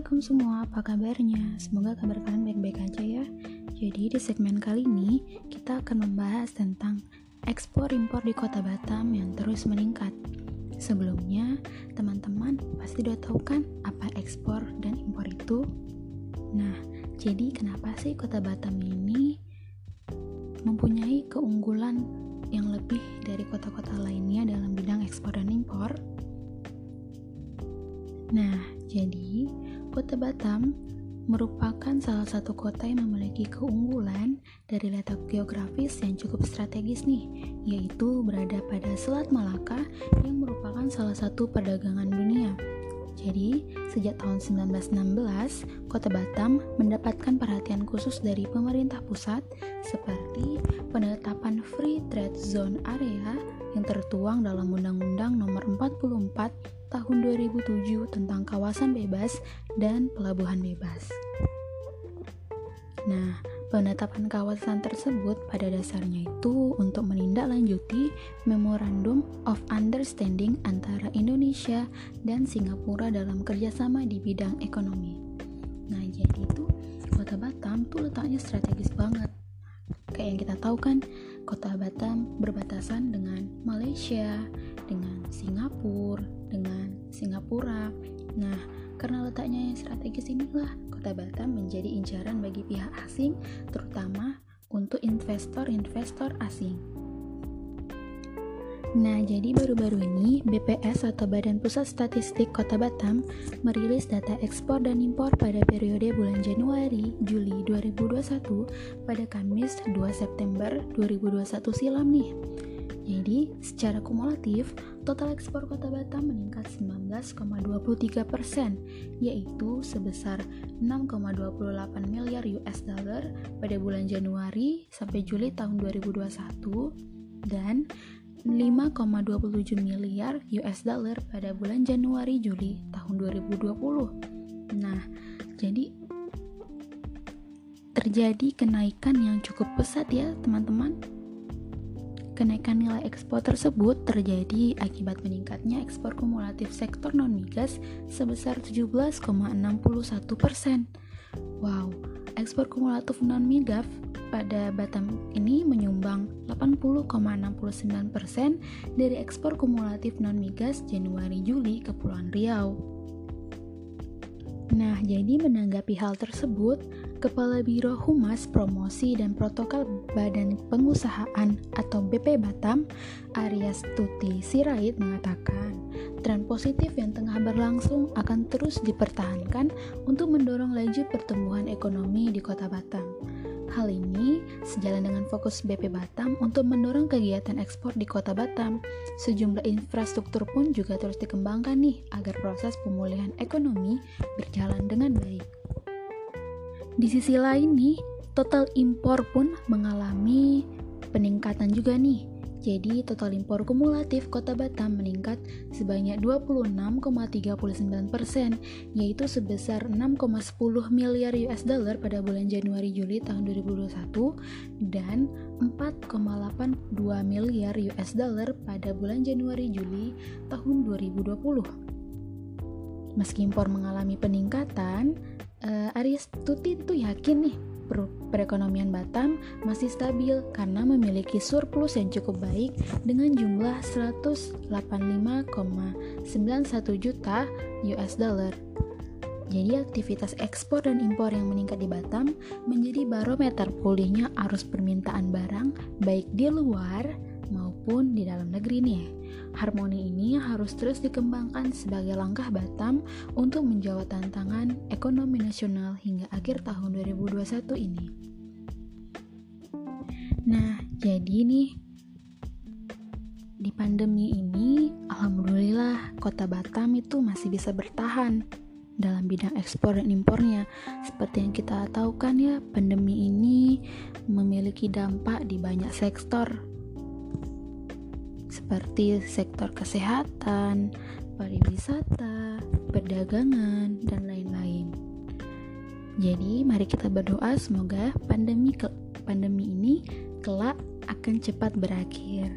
Assalamualaikum semua, apa kabarnya? Semoga kabar kalian baik-baik aja ya. Jadi di segmen kali ini kita akan membahas tentang ekspor impor di kota Batam yang terus meningkat. Sebelumnya, teman-teman pasti udah tahu kan apa ekspor dan impor itu? Nah, jadi kenapa sih kota Batam ini mempunyai keunggulan yang lebih dari kota-kota lainnya dalam bidang ekspor dan impor? Nah, jadi kota Batam merupakan salah satu kota yang memiliki keunggulan dari letak geografis yang cukup strategis nih, yaitu berada pada Selat Malaka yang merupakan salah satu perdagangan dunia. Jadi, sejak tahun 1916, Kota Batam mendapatkan perhatian khusus dari pemerintah pusat seperti penetapan Free Trade Zone Area yang tertuang dalam Undang-Undang Nomor 44 tahun 2007 tentang kawasan bebas dan pelabuhan bebas. Nah, penetapan kawasan tersebut pada dasarnya itu untuk menindaklanjuti Memorandum of Understanding antara Indonesia dan Singapura dalam kerjasama di bidang ekonomi. Nah, jadi itu kota Batam tuh letaknya strategis banget. Kayak yang kita tahu kan, kota Batam berbatasan dengan Malaysia, dengan Singapura, Singapura. Nah, karena letaknya yang strategis inilah, kota Batam menjadi incaran bagi pihak asing, terutama untuk investor-investor asing. Nah, jadi baru-baru ini BPS atau Badan Pusat Statistik Kota Batam merilis data ekspor dan impor pada periode bulan Januari Juli 2021 pada Kamis 2 September 2021 silam nih. Jadi, secara kumulatif, total ekspor kota Batam meningkat 19,23 persen, yaitu sebesar 6,28 miliar US dollar pada bulan Januari sampai Juli tahun 2021 dan 5,27 miliar US dollar pada bulan Januari Juli tahun 2020. Nah, jadi terjadi kenaikan yang cukup pesat ya, teman-teman. Kenaikan nilai ekspor tersebut terjadi akibat meningkatnya ekspor kumulatif sektor non-migas sebesar 17,61 persen. Wow, ekspor kumulatif non-migas pada Batam ini menyumbang 80,69 persen dari ekspor kumulatif non-migas Januari-Juli ke Kepulauan Riau. Nah, jadi menanggapi hal tersebut, Kepala Biro Humas Promosi dan Protokol Badan Pengusahaan atau BP Batam, Arias Tuti Sirait mengatakan, tren positif yang tengah berlangsung akan terus dipertahankan untuk mendorong laju pertumbuhan ekonomi di Kota Batam. Hal ini sejalan dengan fokus BP Batam untuk mendorong kegiatan ekspor di kota Batam. Sejumlah infrastruktur pun juga terus dikembangkan nih agar proses pemulihan ekonomi berjalan dengan baik. Di sisi lain nih, total impor pun mengalami peningkatan juga nih jadi total impor kumulatif kota Batam meningkat sebanyak 26,39 persen, yaitu sebesar 6,10 miliar US dollar pada bulan Januari-Juli tahun 2021 dan 4,82 miliar US dollar pada bulan Januari-Juli tahun 2020. Meski impor mengalami peningkatan, uh, Aries Tuti tuh yakin nih perekonomian Batam masih stabil karena memiliki surplus yang cukup baik dengan jumlah 185,91 juta US dollar. Jadi aktivitas ekspor dan impor yang meningkat di Batam menjadi barometer pulihnya arus permintaan barang baik di luar maupun di dalam negeri nih. Harmoni ini harus terus dikembangkan sebagai langkah Batam untuk menjawab tantangan ekonomi nasional hingga akhir tahun 2021 ini. Nah, jadi nih di pandemi ini alhamdulillah kota Batam itu masih bisa bertahan dalam bidang ekspor dan impornya. Seperti yang kita tahu kan ya, pandemi ini memiliki dampak di banyak sektor seperti sektor kesehatan, pariwisata, perdagangan, dan lain-lain. Jadi, mari kita berdoa semoga pandemi pandemi ini kelak akan cepat berakhir.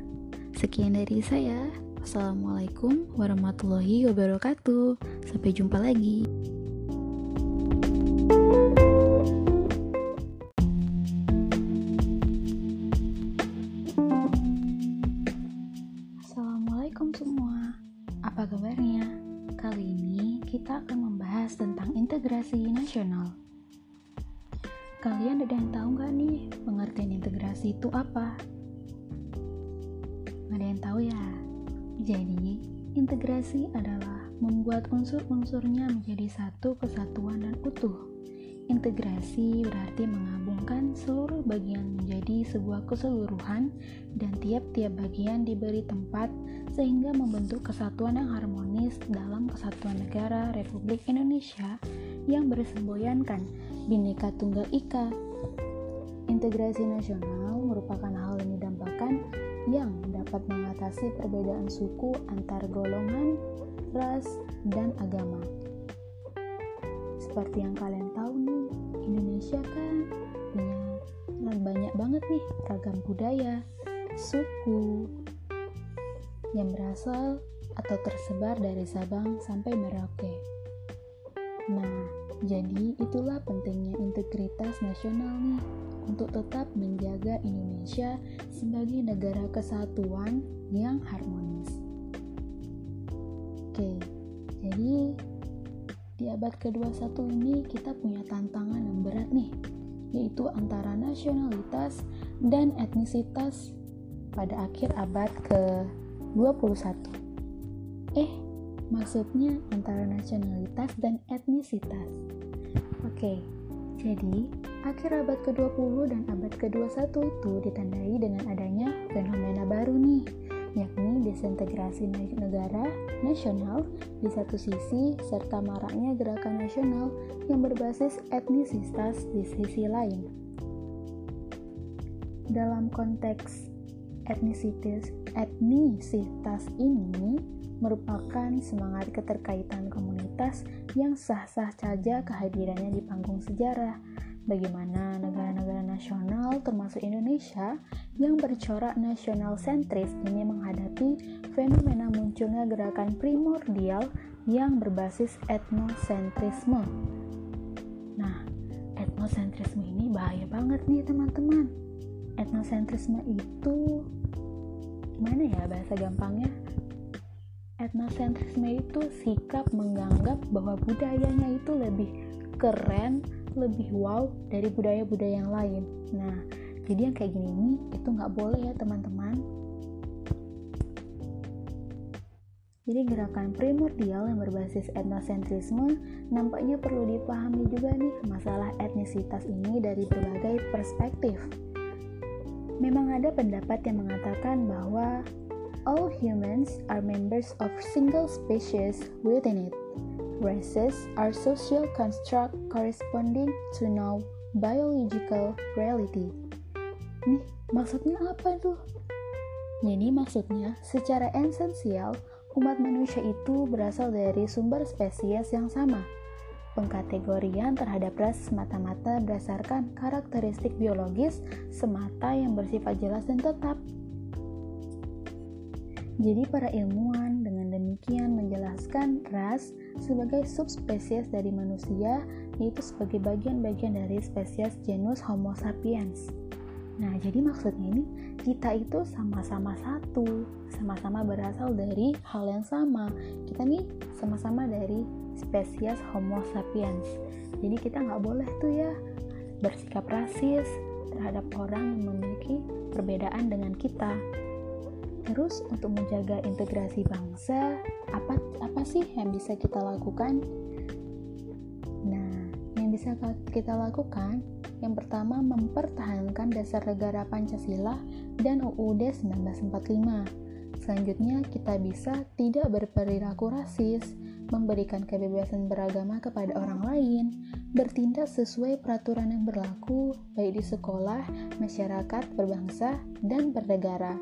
Sekian dari saya. Wassalamualaikum warahmatullahi wabarakatuh. Sampai jumpa lagi. Integrasi adalah membuat unsur-unsurnya menjadi satu kesatuan dan utuh. Integrasi berarti menggabungkan seluruh bagian menjadi sebuah keseluruhan dan tiap-tiap bagian diberi tempat sehingga membentuk kesatuan yang harmonis dalam kesatuan negara Republik Indonesia yang bersemboyankan Bhinneka Tunggal Ika. Integrasi nasional merupakan hal yang didambakan yang dapat mengatasi perbedaan suku antar golongan, ras, dan agama. Seperti yang kalian tahu nih, Indonesia kan punya banyak banget nih ragam budaya, suku yang berasal atau tersebar dari Sabang sampai Merauke. Nah, jadi itulah pentingnya integritas nasional nih untuk tetap menjaga Indonesia sebagai negara kesatuan yang harmonis. Oke, jadi di abad ke-21 ini kita punya tantangan yang berat nih, yaitu antara nasionalitas dan etnisitas pada akhir abad ke-21. Eh, maksudnya antara nasionalitas dan etnisitas. Oke, jadi akhir abad ke-20 dan abad ke-21 itu ditandai dengan adanya fenomena baru nih, yakni desintegrasi negara nasional di satu sisi serta maraknya gerakan nasional yang berbasis etnisitas di sisi lain. Dalam konteks etnisitas, etnisitas ini merupakan semangat keterkaitan komunitas yang sah-sah saja kehadirannya di panggung sejarah bagaimana negara-negara nasional termasuk Indonesia yang bercorak nasional sentris ini menghadapi fenomena munculnya gerakan primordial yang berbasis etnosentrisme. Nah, etnosentrisme ini bahaya banget nih teman-teman. Etnosentrisme itu gimana ya bahasa gampangnya? Etnosentrisme itu sikap menganggap bahwa budayanya itu lebih keren lebih wow dari budaya-budaya yang lain. Nah, jadi yang kayak gini ini itu nggak boleh ya teman-teman. Jadi gerakan primordial yang berbasis etnosentrisme nampaknya perlu dipahami juga nih masalah etnisitas ini dari berbagai perspektif. Memang ada pendapat yang mengatakan bahwa all humans are members of single species within it. Races are social construct corresponding to no biological reality. Nih, maksudnya apa tuh? Jadi maksudnya, secara esensial, umat manusia itu berasal dari sumber spesies yang sama. Pengkategorian terhadap ras semata-mata berdasarkan karakteristik biologis semata yang bersifat jelas dan tetap. Jadi para ilmuwan demikian menjelaskan ras sebagai subspesies dari manusia yaitu sebagai bagian-bagian dari spesies genus Homo sapiens. Nah, jadi maksudnya ini kita itu sama-sama satu, sama-sama berasal dari hal yang sama. Kita nih sama-sama dari spesies Homo sapiens. Jadi kita nggak boleh tuh ya bersikap rasis terhadap orang yang memiliki perbedaan dengan kita. Terus untuk menjaga integrasi bangsa, apa apa sih yang bisa kita lakukan? Nah, yang bisa kita lakukan yang pertama mempertahankan dasar negara Pancasila dan UUD 1945. Selanjutnya, kita bisa tidak berperilaku rasis, memberikan kebebasan beragama kepada orang lain, bertindak sesuai peraturan yang berlaku baik di sekolah, masyarakat, berbangsa, dan bernegara.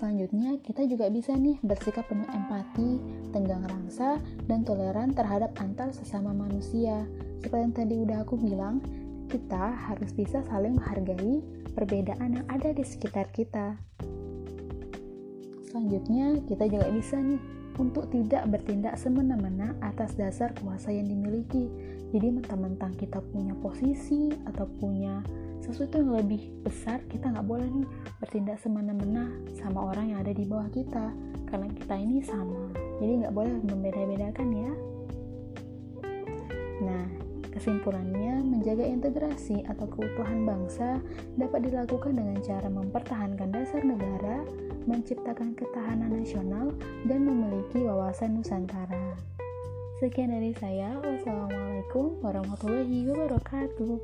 Selanjutnya, kita juga bisa nih bersikap penuh empati, tenggang rangsa, dan toleran terhadap antar sesama manusia. Seperti yang tadi udah aku bilang, kita harus bisa saling menghargai perbedaan yang ada di sekitar kita. Selanjutnya, kita juga bisa nih untuk tidak bertindak semena-mena atas dasar kuasa yang dimiliki. Jadi mentang-mentang kita punya posisi atau punya sesuatu yang lebih besar kita nggak boleh nih bertindak semena-mena sama orang yang ada di bawah kita karena kita ini sama jadi nggak boleh membeda-bedakan ya nah Kesimpulannya, menjaga integrasi atau keutuhan bangsa dapat dilakukan dengan cara mempertahankan dasar negara, menciptakan ketahanan nasional, dan memiliki wawasan Nusantara. Sekian dari saya. Wassalamualaikum warahmatullahi wabarakatuh.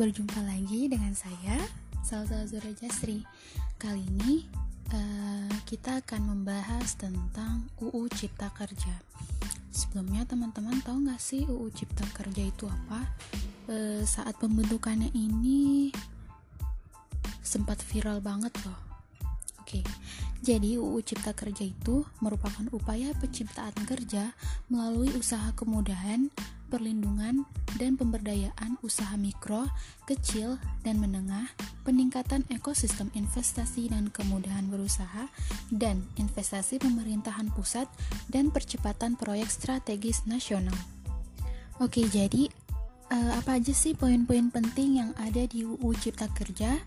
Berjumpa lagi dengan saya, Salsa Zura Jasri. Kali ini uh, kita akan membahas tentang UU Cipta Kerja. Sebelumnya teman-teman tahu nggak sih UU Cipta Kerja itu apa? Uh, saat pembentukannya ini sempat viral banget loh. Oke, jadi UU Cipta Kerja itu merupakan upaya penciptaan kerja melalui usaha kemudahan, perlindungan, dan pemberdayaan usaha mikro, kecil, dan menengah, peningkatan ekosistem investasi dan kemudahan berusaha, dan investasi pemerintahan pusat, dan percepatan proyek strategis nasional. Oke, jadi uh, apa aja sih poin-poin penting yang ada di UU Cipta Kerja?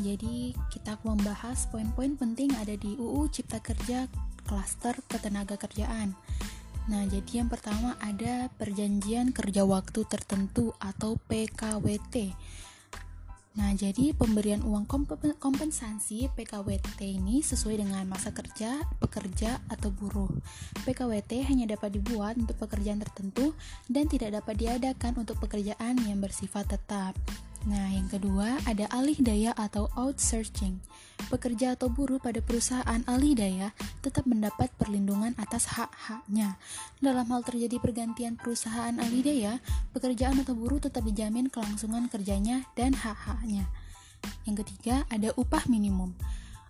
Jadi kita membahas poin-poin penting ada di UU Cipta Kerja klaster ketenaga kerjaan. Nah, jadi yang pertama ada perjanjian kerja waktu tertentu atau PKWT. Nah, jadi pemberian uang kompensasi PKWT ini sesuai dengan masa kerja, pekerja, atau buruh. PKWT hanya dapat dibuat untuk pekerjaan tertentu dan tidak dapat diadakan untuk pekerjaan yang bersifat tetap. Nah, yang kedua ada alih daya atau outsourcing. Pekerja atau buruh pada perusahaan alih daya tetap mendapat perlindungan atas hak-haknya. Dalam hal terjadi pergantian perusahaan alih daya, pekerjaan atau buruh tetap dijamin kelangsungan kerjanya dan hak-haknya. Yang ketiga ada upah minimum.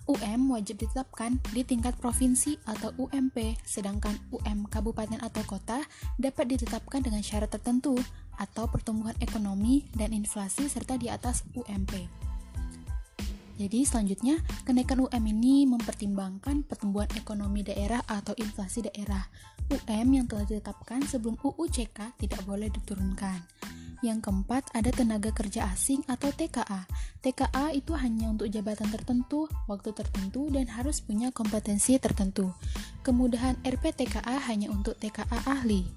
UM wajib ditetapkan di tingkat provinsi atau UMP, sedangkan UM kabupaten atau kota dapat ditetapkan dengan syarat tertentu atau pertumbuhan ekonomi dan inflasi serta di atas UMP. Jadi selanjutnya, kenaikan UM ini mempertimbangkan pertumbuhan ekonomi daerah atau inflasi daerah. UM yang telah ditetapkan sebelum UU CK tidak boleh diturunkan. Yang keempat, ada tenaga kerja asing atau TKA. TKA itu hanya untuk jabatan tertentu, waktu tertentu, dan harus punya kompetensi tertentu. Kemudahan RPTKA hanya untuk TKA ahli.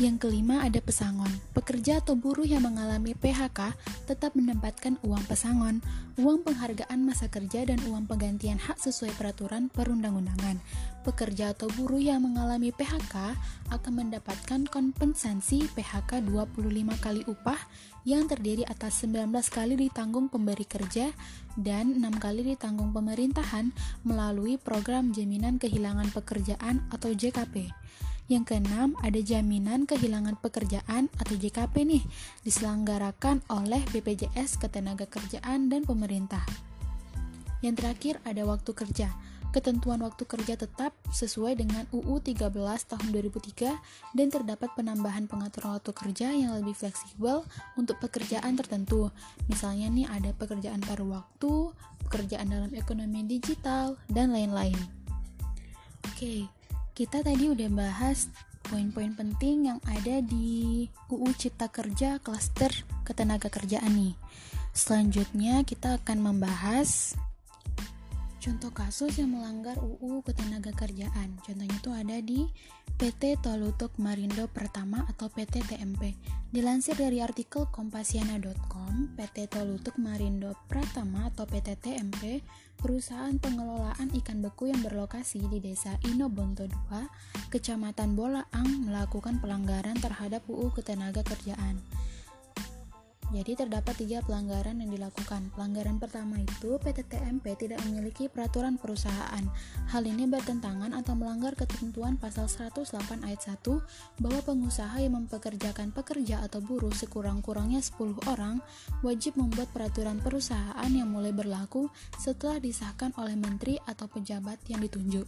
Yang kelima ada pesangon. Pekerja atau buruh yang mengalami PHK tetap mendapatkan uang pesangon, uang penghargaan masa kerja dan uang penggantian hak sesuai peraturan perundang-undangan. Pekerja atau buruh yang mengalami PHK akan mendapatkan kompensasi PHK 25 kali upah yang terdiri atas 19 kali ditanggung pemberi kerja dan 6 kali ditanggung pemerintahan melalui program jaminan kehilangan pekerjaan atau JKP. Yang keenam, ada jaminan kehilangan pekerjaan atau JKP nih, diselenggarakan oleh BPJS Ketenagakerjaan dan pemerintah. Yang terakhir ada waktu kerja. Ketentuan waktu kerja tetap sesuai dengan UU 13 tahun 2003 dan terdapat penambahan pengaturan waktu kerja yang lebih fleksibel untuk pekerjaan tertentu. Misalnya nih ada pekerjaan paruh waktu, pekerjaan dalam ekonomi digital, dan lain-lain. Oke, kita tadi udah bahas poin-poin penting yang ada di UU Cipta Kerja klaster ketenaga kerjaan nih. Selanjutnya kita akan membahas contoh kasus yang melanggar UU ketenaga kerjaan. Contohnya itu ada di PT Tolutuk Marindo Pertama atau PT TMP. Dilansir dari artikel kompasiana.com, PT Tolutuk Marindo Pratama atau PT TMP perusahaan pengelolaan ikan beku yang berlokasi di Desa Inobonto 2, Kecamatan Bolaang melakukan pelanggaran terhadap UU Ketenagakerjaan. Jadi terdapat tiga pelanggaran yang dilakukan. Pelanggaran pertama itu PT TMP tidak memiliki peraturan perusahaan. Hal ini bertentangan atau melanggar ketentuan pasal 108 ayat 1 bahwa pengusaha yang mempekerjakan pekerja atau buruh sekurang-kurangnya 10 orang wajib membuat peraturan perusahaan yang mulai berlaku setelah disahkan oleh menteri atau pejabat yang ditunjuk.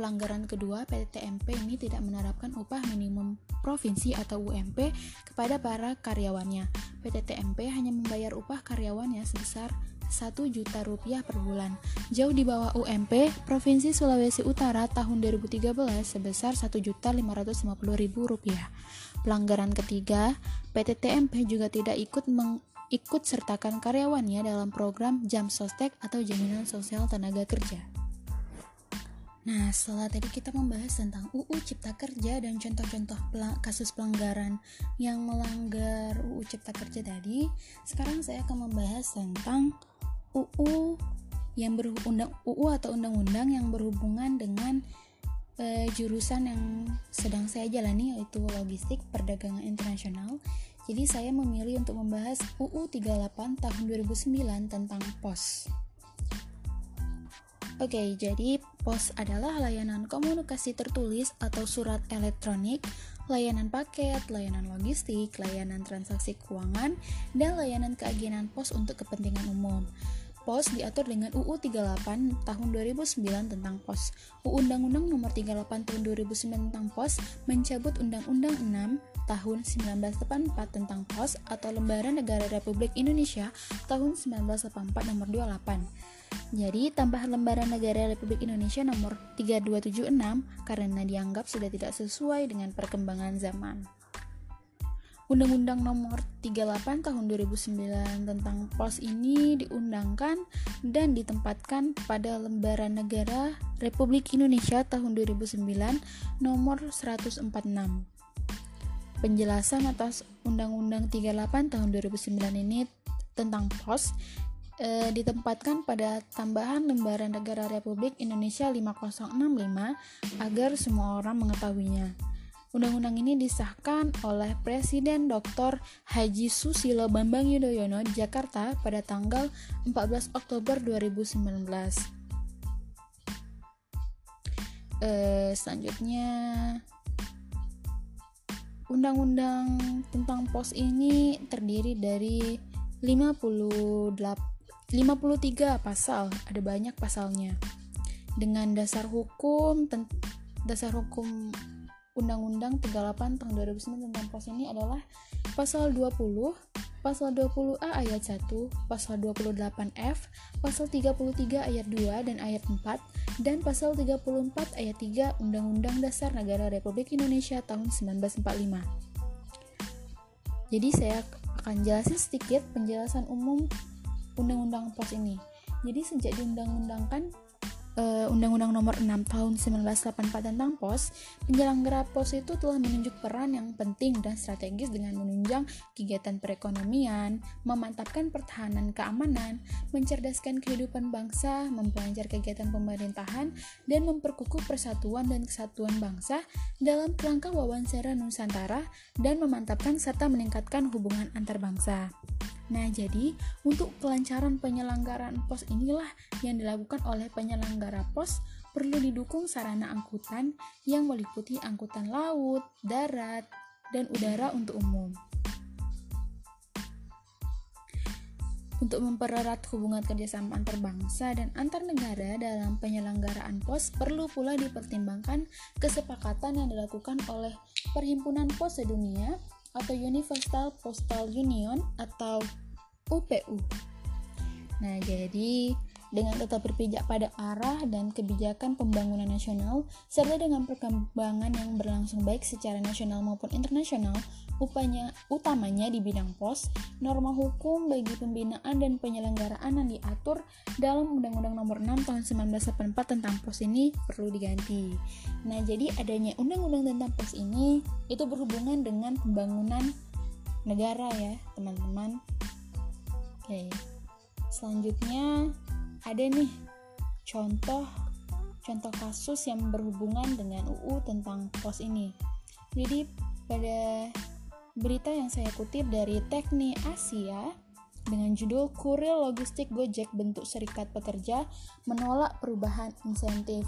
Pelanggaran kedua, PT TMP ini tidak menerapkan upah minimum provinsi atau UMP kepada para karyawannya. PT TMP hanya membayar upah karyawannya sebesar 1 juta rupiah per bulan. Jauh di bawah UMP, Provinsi Sulawesi Utara tahun 2013 sebesar 1 juta 550 ribu rupiah. Pelanggaran ketiga, PT TMP juga tidak ikut meng ikut sertakan karyawannya dalam program Jam Sostek atau Jaminan Sosial Tenaga Kerja. Nah, setelah tadi kita membahas tentang UU Cipta Kerja dan contoh-contoh kasus pelanggaran yang melanggar UU Cipta Kerja tadi, sekarang saya akan membahas tentang UU yang berundang UU atau undang-undang yang berhubungan dengan e, jurusan yang sedang saya jalani yaitu logistik perdagangan internasional. Jadi saya memilih untuk membahas UU 38 tahun 2009 tentang POS. Oke, jadi POS adalah layanan komunikasi tertulis atau surat elektronik, layanan paket, layanan logistik, layanan transaksi keuangan, dan layanan keagenan pos untuk kepentingan umum. POS diatur dengan UU 38 tahun 2009 tentang POS. UU Undang-Undang Nomor 38 tahun 2009 tentang POS mencabut Undang-Undang 6 tahun 1984 tentang POS atau Lembaran Negara Republik Indonesia tahun 1984 nomor 28. Jadi, tambahan lembaran negara Republik Indonesia nomor 3276 karena dianggap sudah tidak sesuai dengan perkembangan zaman. Undang-Undang nomor 38 tahun 2009 tentang POS ini diundangkan dan ditempatkan pada lembaran negara Republik Indonesia tahun 2009 nomor 146. Penjelasan atas Undang-Undang 38 tahun 2009 ini tentang POS e, ditempatkan pada tambahan lembaran negara Republik Indonesia 5065 agar semua orang mengetahuinya. Undang-undang ini disahkan oleh Presiden Dr. Haji Susilo Bambang Yudhoyono di Jakarta pada tanggal 14 Oktober 2019. Eh, selanjutnya, undang-undang tentang pos ini terdiri dari 58 53 pasal, ada banyak pasalnya. Dengan dasar hukum dasar hukum Undang-Undang 38 tahun 2009 tentang pos ini adalah pasal 20, pasal 20A ayat 1, pasal 28F, pasal 33 ayat 2 dan ayat 4, dan pasal 34 ayat 3 Undang-Undang Dasar Negara Republik Indonesia tahun 1945. Jadi saya akan jelasin sedikit penjelasan umum undang-undang pos ini. Jadi sejak diundang-undangkan uh, Undang-Undang Nomor 6 Tahun 1984 tentang POS, penyelenggara POS itu telah menunjuk peran yang penting dan strategis dengan menunjang kegiatan perekonomian, memantapkan pertahanan keamanan, mencerdaskan kehidupan bangsa, memperlancar kegiatan pemerintahan, dan memperkukuh persatuan dan kesatuan bangsa dalam kerangka wawancara Nusantara dan memantapkan serta meningkatkan hubungan antar bangsa. Nah, jadi untuk kelancaran penyelenggaraan pos inilah yang dilakukan oleh penyelenggara pos perlu didukung sarana angkutan yang meliputi angkutan laut, darat, dan udara untuk umum. Untuk mempererat hubungan kerjasama antar bangsa dan antar negara dalam penyelenggaraan pos, perlu pula dipertimbangkan kesepakatan yang dilakukan oleh Perhimpunan Pos Sedunia atau Universal Postal Union atau UPU. Nah, jadi dengan tetap berpijak pada arah dan kebijakan pembangunan nasional, serta dengan perkembangan yang berlangsung baik secara nasional maupun internasional, upanya, utamanya di bidang pos, norma hukum bagi pembinaan dan penyelenggaraan yang diatur dalam Undang-Undang Nomor 6 Tahun 1984 tentang pos ini perlu diganti. Nah, jadi adanya Undang-Undang tentang pos ini itu berhubungan dengan pembangunan negara ya, teman-teman. Oke. Selanjutnya ada nih contoh contoh kasus yang berhubungan dengan UU tentang pos ini. Jadi pada berita yang saya kutip dari Tekni Asia dengan judul Kurir Logistik Gojek bentuk serikat pekerja menolak perubahan insentif.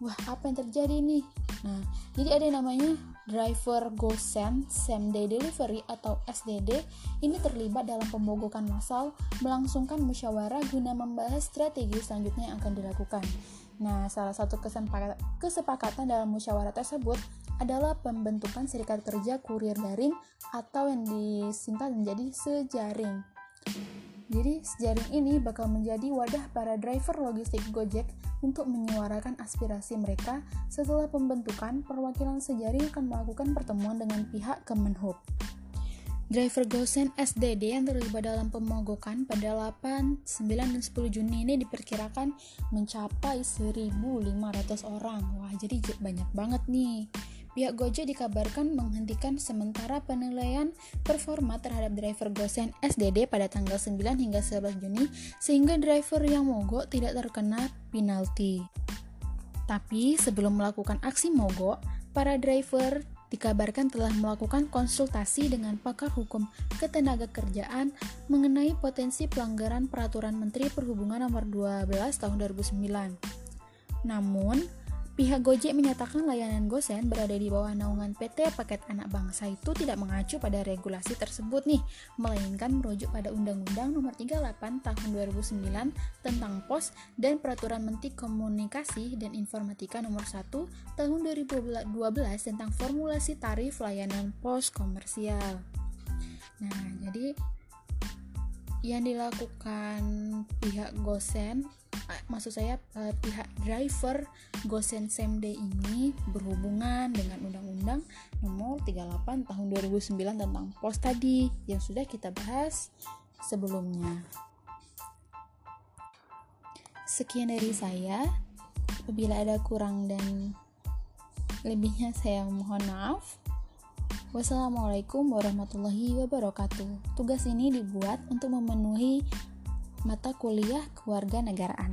Wah, apa yang terjadi nih? Nah, jadi ada namanya driver go send same day delivery atau SDD ini terlibat dalam pemogokan massal melangsungkan musyawarah guna membahas strategi selanjutnya yang akan dilakukan. Nah, salah satu kesepakatan dalam musyawarah tersebut adalah pembentukan serikat kerja kurir daring atau yang disingkat menjadi sejaring. Jadi, sejaring ini bakal menjadi wadah para driver logistik Gojek untuk menyuarakan aspirasi mereka setelah pembentukan perwakilan sejaring akan melakukan pertemuan dengan pihak Kemenhub. Driver Gosen SDD yang terlibat dalam pemogokan pada 8, 9, dan 10 Juni ini diperkirakan mencapai 1.500 orang. Wah, jadi banyak banget nih. Pihak Gojek dikabarkan menghentikan sementara penilaian performa terhadap driver Gosen SDD pada tanggal 9 hingga 11 Juni sehingga driver yang mogok tidak terkena penalti. Tapi sebelum melakukan aksi mogok, para driver dikabarkan telah melakukan konsultasi dengan pakar hukum ketenaga kerjaan mengenai potensi pelanggaran peraturan Menteri Perhubungan nomor 12 tahun 2009. Namun, Pihak Gojek menyatakan layanan Gosen berada di bawah naungan PT Paket Anak Bangsa itu tidak mengacu pada regulasi tersebut nih, melainkan merujuk pada Undang-Undang Nomor 38 Tahun 2009 tentang Pos dan Peraturan Menteri Komunikasi dan Informatika Nomor 1 Tahun 2012 tentang formulasi tarif layanan pos komersial. Nah, jadi yang dilakukan pihak Gosen maksud saya uh, pihak driver Gosen Semde ini berhubungan dengan Undang-Undang Nomor 38 Tahun 2009 tentang pos tadi yang sudah kita bahas sebelumnya. Sekian dari saya. Apabila ada kurang dan lebihnya saya mohon maaf. Wassalamualaikum warahmatullahi wabarakatuh. Tugas ini dibuat untuk memenuhi mata kuliah kewarganegaraan.